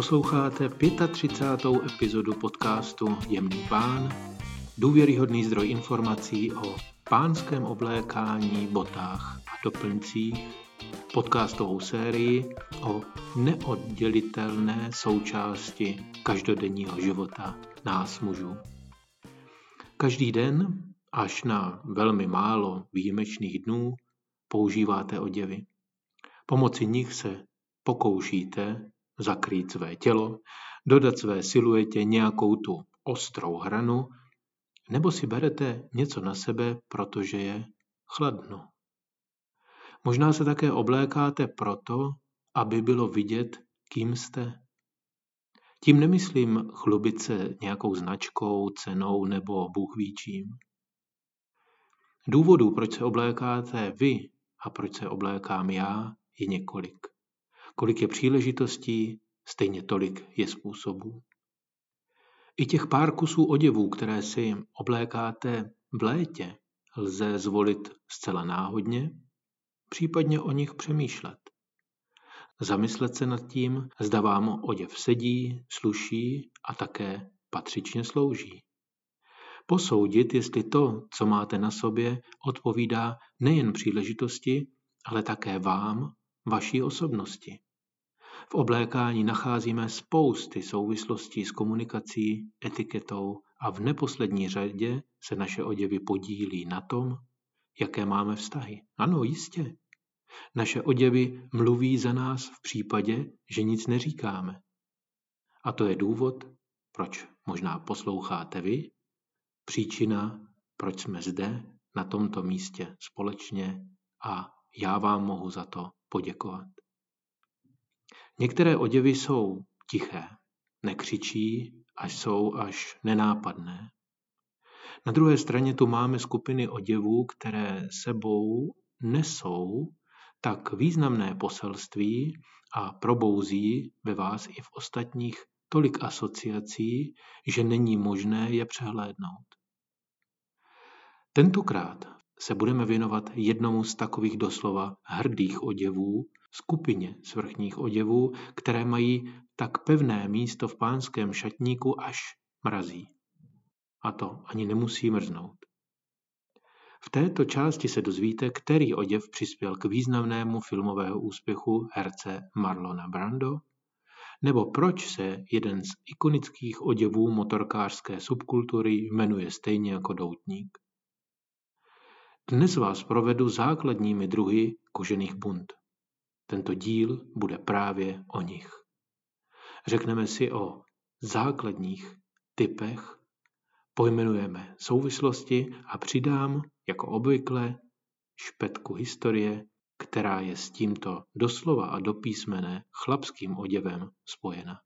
Posloucháte 35. epizodu podcastu Jemný pán, důvěryhodný zdroj informací o pánském oblékání, botách a doplňcích, podcastovou sérii o neoddělitelné součásti každodenního života nás mužů. Každý den, až na velmi málo výjimečných dnů, používáte oděvy. Pomocí nich se pokoušíte zakrýt své tělo, dodat své siluetě nějakou tu ostrou hranu, nebo si berete něco na sebe, protože je chladno. Možná se také oblékáte proto, aby bylo vidět, kým jste. Tím nemyslím chlubit se nějakou značkou, cenou nebo bůh. Důvodů, proč se oblékáte vy a proč se oblékám já, je několik. Kolik je příležitostí, stejně tolik je způsobů. I těch pár kusů oděvů, které si oblékáte v létě, lze zvolit zcela náhodně, případně o nich přemýšlet. Zamyslet se nad tím, zda vám oděv sedí, sluší a také patřičně slouží. Posoudit, jestli to, co máte na sobě, odpovídá nejen příležitosti, ale také vám, vaší osobnosti. V oblékání nacházíme spousty souvislostí s komunikací, etiketou a v neposlední řadě se naše oděvy podílí na tom, jaké máme vztahy. Ano, jistě. Naše oděvy mluví za nás v případě, že nic neříkáme. A to je důvod, proč možná posloucháte vy, příčina, proč jsme zde, na tomto místě společně a já vám mohu za to poděkovat. Některé oděvy jsou tiché, nekřičí a jsou až nenápadné. Na druhé straně tu máme skupiny oděvů, které sebou nesou tak významné poselství a probouzí ve vás i v ostatních tolik asociací, že není možné je přehlédnout. Tentokrát se budeme věnovat jednomu z takových doslova hrdých oděvů, skupině svrchních oděvů, které mají tak pevné místo v pánském šatníku až mrazí. A to ani nemusí mrznout. V této části se dozvíte, který oděv přispěl k významnému filmového úspěchu herce Marlona Brando, nebo proč se jeden z ikonických oděvů motorkářské subkultury jmenuje stejně jako doutník. Dnes vás provedu základními druhy kožených bund. Tento díl bude právě o nich. Řekneme si o základních typech, pojmenujeme souvislosti a přidám, jako obvykle, špetku historie, která je s tímto doslova a do písmene chlapským oděvem spojena.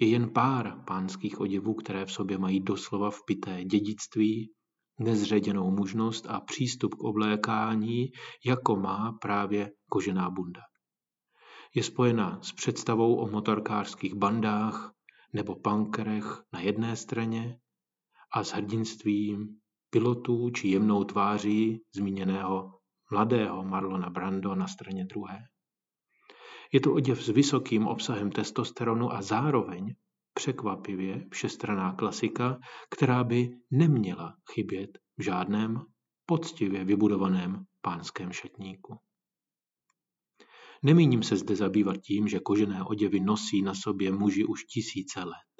Je jen pár pánských oděvů, které v sobě mají doslova vpité dědictví nezředěnou mužnost a přístup k oblékání, jako má právě kožená bunda. Je spojena s představou o motorkářských bandách nebo punkerech na jedné straně a s hrdinstvím pilotů či jemnou tváří zmíněného mladého Marlona Brando na straně druhé. Je to oděv s vysokým obsahem testosteronu a zároveň překvapivě všestraná klasika, která by neměla chybět v žádném poctivě vybudovaném pánském šatníku. Nemíním se zde zabývat tím, že kožené oděvy nosí na sobě muži už tisíce let.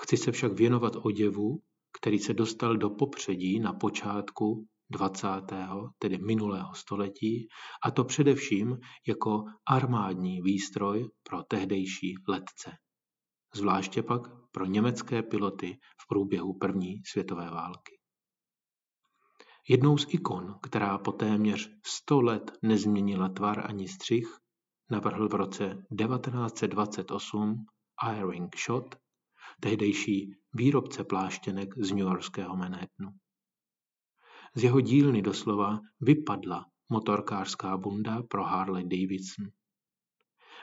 Chci se však věnovat oděvu, který se dostal do popředí na počátku 20. tedy minulého století, a to především jako armádní výstroj pro tehdejší letce zvláště pak pro německé piloty v průběhu první světové války. Jednou z ikon, která po téměř 100 let nezměnila tvar ani střih, navrhl v roce 1928 Irving Shot, tehdejší výrobce pláštěnek z New Yorkského Manhattanu. Z jeho dílny doslova vypadla motorkářská bunda pro Harley Davidson.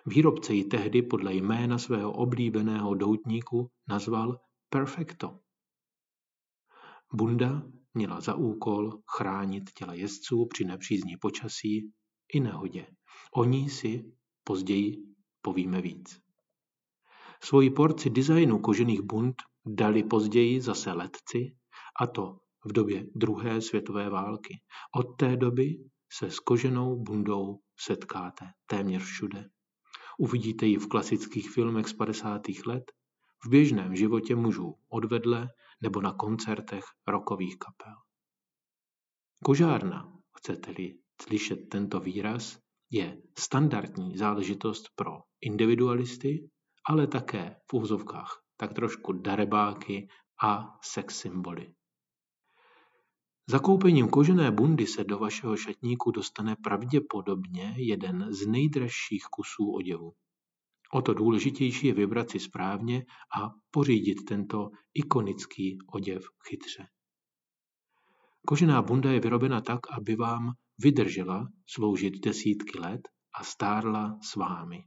Výrobce ji tehdy podle jména svého oblíbeného doutníku nazval Perfecto. Bunda měla za úkol chránit těla jezdců při nepřízní počasí i nehodě. O ní si později povíme víc. Svoji porci designu kožených bund dali později zase letci, a to v době druhé světové války. Od té doby se s koženou bundou setkáte téměř všude. Uvidíte ji v klasických filmech z 50. let, v běžném životě mužů odvedle nebo na koncertech rokových kapel. Kožárna, chcete-li slyšet tento výraz, je standardní záležitost pro individualisty, ale také v úzovkách tak trošku darebáky a sex symboly. Zakoupením kožené bundy se do vašeho šatníku dostane pravděpodobně jeden z nejdražších kusů oděvu. O to důležitější je vybrat si správně a pořídit tento ikonický oděv chytře. Kožená bunda je vyrobena tak, aby vám vydržela sloužit desítky let a stárla s vámi.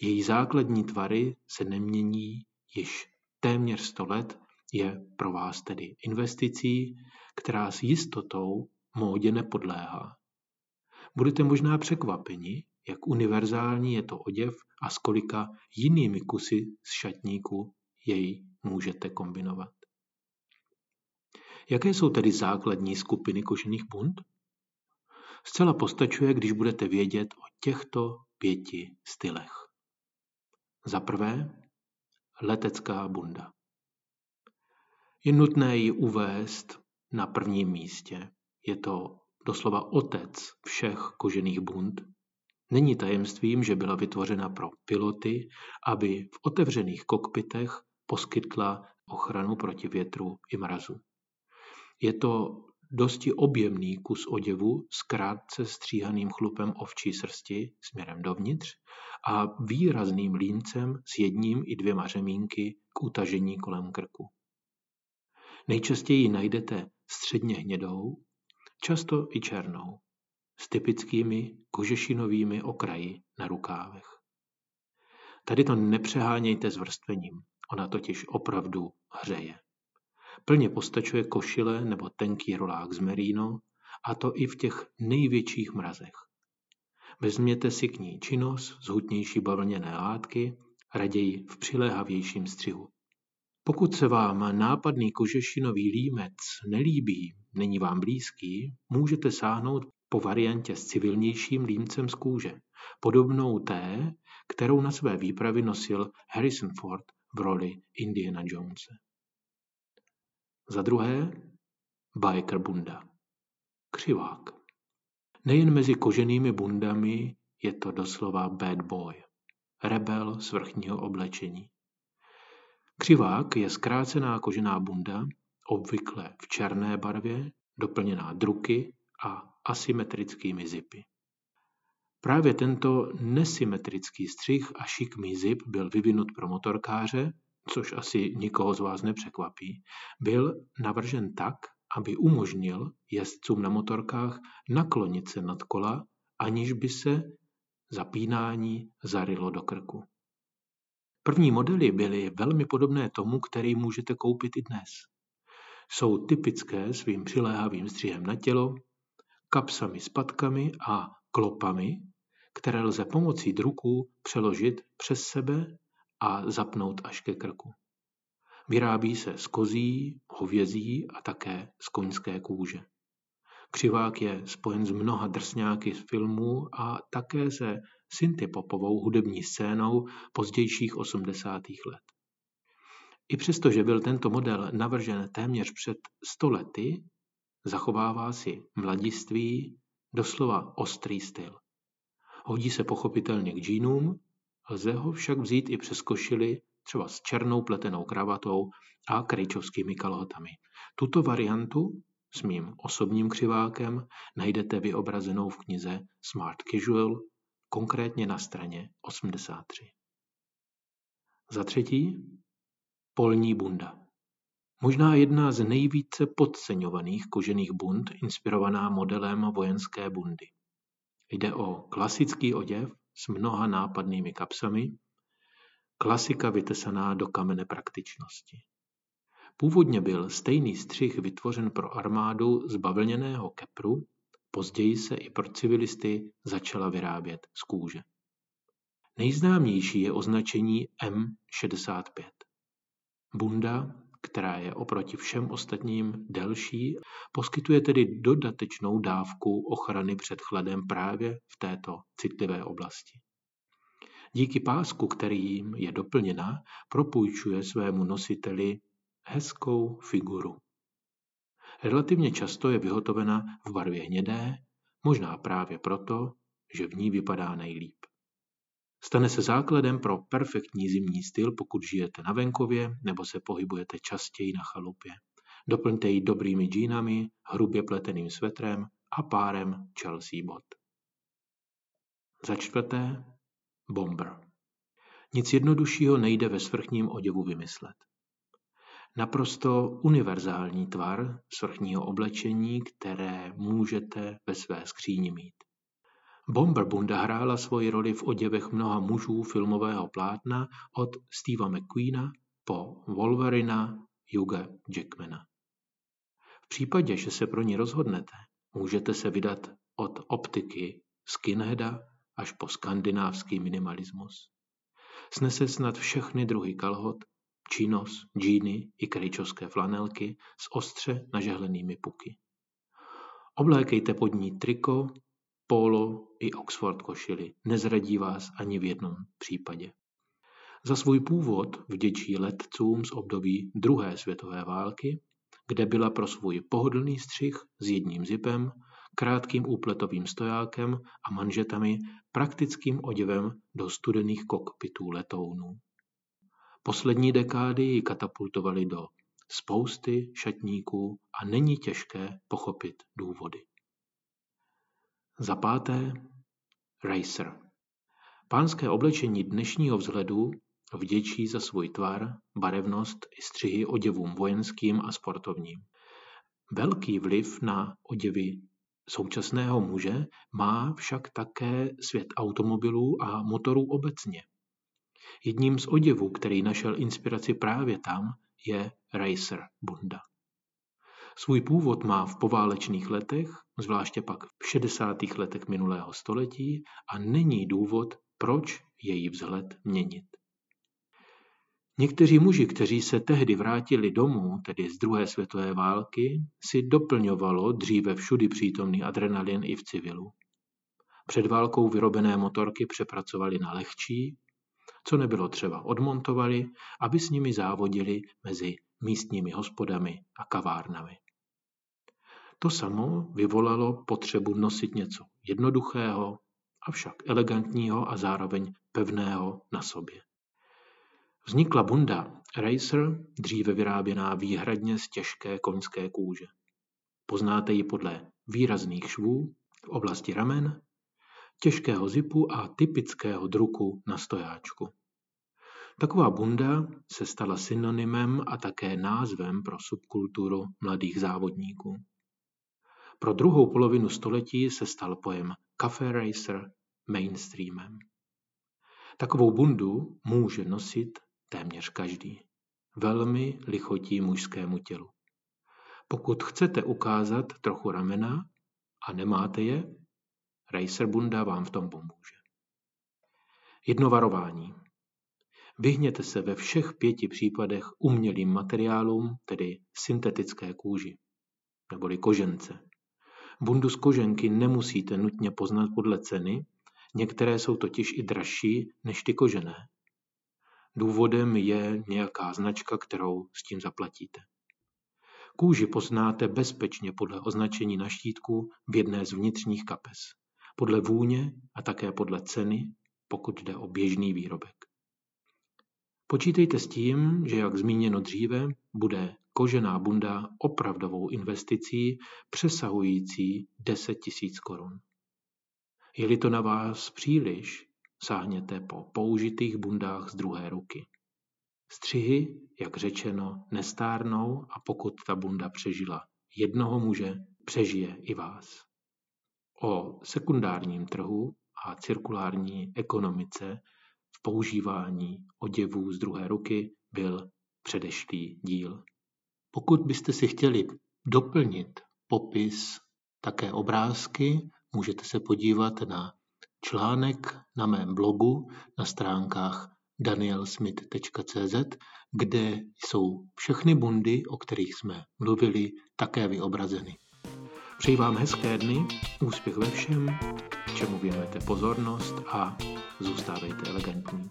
Její základní tvary se nemění již téměř 100 let, je pro vás tedy investicí, která s jistotou módě nepodléhá. Budete možná překvapeni, jak univerzální je to oděv a s kolika jinými kusy z šatníku jej můžete kombinovat. Jaké jsou tedy základní skupiny kožených bund? Zcela postačuje, když budete vědět o těchto pěti stylech. Za prvé, letecká bunda. Je nutné ji uvést na prvním místě. Je to doslova otec všech kožených bund. Není tajemstvím, že byla vytvořena pro piloty, aby v otevřených kokpitech poskytla ochranu proti větru i mrazu. Je to dosti objemný kus oděvu s krátce stříhaným chlupem ovčí srsti směrem dovnitř a výrazným líncem s jedním i dvěma řemínky k utažení kolem krku. Nejčastěji najdete středně hnědou, často i černou, s typickými kožešinovými okraji na rukávech. Tady to nepřehánějte s vrstvením, ona totiž opravdu hřeje. Plně postačuje košile nebo tenký rolák z merino, a to i v těch největších mrazech. Vezměte si k ní činos z hutnější bavlněné látky, raději v přiléhavějším střihu. Pokud se vám nápadný kožešinový límec nelíbí, není vám blízký, můžete sáhnout po variantě s civilnějším límcem z kůže, podobnou té, kterou na své výpravy nosil Harrison Ford v roli Indiana Jonese. Za druhé, biker bunda. Křivák. Nejen mezi koženými bundami je to doslova bad boy. Rebel z vrchního oblečení. Křivák je zkrácená kožená bunda, obvykle v černé barvě, doplněná druky a asymetrickými zipy. Právě tento nesymetrický střih a šikmý zip byl vyvinut pro motorkáře, což asi nikoho z vás nepřekvapí, byl navržen tak, aby umožnil jezdcům na motorkách naklonit se nad kola, aniž by se zapínání zarilo do krku. První modely byly velmi podobné tomu, který můžete koupit i dnes. Jsou typické svým přiléhavým střihem na tělo, kapsami s patkami a klopami, které lze pomocí druků přeložit přes sebe a zapnout až ke krku. Vyrábí se z kozí, hovězí a také z koňské kůže. Křivák je spojen s mnoha drsňáky z filmů a také se syntypopovou hudební scénou pozdějších 80. let. I přesto, že byl tento model navržen téměř před 100 lety, zachovává si mladiství doslova ostrý styl. Hodí se pochopitelně k džínům, lze ho však vzít i přes košily, třeba s černou pletenou kravatou a krejčovskými kalhotami. Tuto variantu s mým osobním křivákem najdete vyobrazenou v knize Smart Casual, konkrétně na straně 83. Za třetí, polní bunda. Možná jedna z nejvíce podceňovaných kožených bund inspirovaná modelem vojenské bundy. Jde o klasický oděv s mnoha nápadnými kapsami, klasika vytesaná do kamene praktičnosti. Původně byl stejný střih vytvořen pro armádu z bavlněného kepru, později se i pro civilisty začala vyrábět z kůže. Nejznámější je označení M65. Bunda, která je oproti všem ostatním delší, poskytuje tedy dodatečnou dávku ochrany před chladem právě v této citlivé oblasti. Díky pásku, kterým je doplněna, propůjčuje svému nositeli hezkou figuru. Relativně často je vyhotovena v barvě hnědé, možná právě proto, že v ní vypadá nejlíp. Stane se základem pro perfektní zimní styl, pokud žijete na venkově nebo se pohybujete častěji na chalupě. Doplňte ji dobrými džínami, hrubě pleteným svetrem a párem Chelsea bot. Za čtvrté, bomber. Nic jednoduššího nejde ve svrchním oděvu vymyslet. Naprosto univerzální tvar svrchního oblečení, které můžete ve své skříni mít. Bomber Bunda hrála svoji roli v oděvech mnoha mužů filmového plátna od Steva McQueena po Wolverina Hugha Jackmana. V případě, že se pro ní rozhodnete, můžete se vydat od optiky skinheada až po skandinávský minimalismus. Snese snad všechny druhy kalhot, čínos, džíny i krejčovské flanelky s ostře nažehlenými puky. Oblékejte pod ní triko, polo i Oxford košili. Nezradí vás ani v jednom případě. Za svůj původ vděčí letcům z období druhé světové války, kde byla pro svůj pohodlný střih s jedním zipem, krátkým úpletovým stojákem a manžetami praktickým oděvem do studených kokpitů letounů. Poslední dekády ji katapultovaly do spousty šatníků a není těžké pochopit důvody. Za páté, racer. Pánské oblečení dnešního vzhledu vděčí za svůj tvar, barevnost i střihy oděvům vojenským a sportovním. Velký vliv na oděvy současného muže má však také svět automobilů a motorů obecně. Jedním z oděvů, který našel inspiraci právě tam, je racer bunda. Svůj původ má v poválečných letech, zvláště pak v 60. letech minulého století a není důvod, proč její vzhled měnit. Někteří muži, kteří se tehdy vrátili domů, tedy z druhé světové války, si doplňovalo dříve všudy přítomný adrenalin i v civilu. Před válkou vyrobené motorky přepracovali na lehčí, co nebylo třeba odmontovali, aby s nimi závodili mezi místními hospodami a kavárnami. To samo vyvolalo potřebu nosit něco jednoduchého, avšak elegantního a zároveň pevného na sobě. Vznikla bunda Racer, dříve vyráběná výhradně z těžké koňské kůže. Poznáte ji podle výrazných švů v oblasti ramen, těžkého zipu a typického druku na stojáčku. Taková bunda se stala synonymem a také názvem pro subkulturu mladých závodníků. Pro druhou polovinu století se stal pojem cafe racer mainstreamem. Takovou bundu může nosit téměř každý. Velmi lichotí mužskému tělu. Pokud chcete ukázat trochu ramena a nemáte je, Racer bunda vám v tom pomůže. Jedno varování. Vyhněte se ve všech pěti případech umělým materiálům, tedy syntetické kůži, neboli kožence. Bundu z koženky nemusíte nutně poznat podle ceny, některé jsou totiž i dražší než ty kožené. Důvodem je nějaká značka, kterou s tím zaplatíte. Kůži poznáte bezpečně podle označení na štítku v jedné z vnitřních kapes, podle vůně a také podle ceny, pokud jde o běžný výrobek. Počítejte s tím, že jak zmíněno dříve, bude kožená bunda opravdovou investicí přesahující 10 tisíc korun. Je-li to na vás příliš, sáhněte po použitých bundách z druhé ruky. Střihy, jak řečeno, nestárnou a pokud ta bunda přežila jednoho muže, přežije i vás. O sekundárním trhu a cirkulární ekonomice používání oděvů z druhé ruky byl předešlý díl. Pokud byste si chtěli doplnit popis také obrázky, můžete se podívat na článek na mém blogu na stránkách danielsmith.cz, kde jsou všechny bundy, o kterých jsme mluvili, také vyobrazeny. Přeji vám hezké dny, úspěch ve všem, čemu věnujete pozornost a zůstávejte elegantní.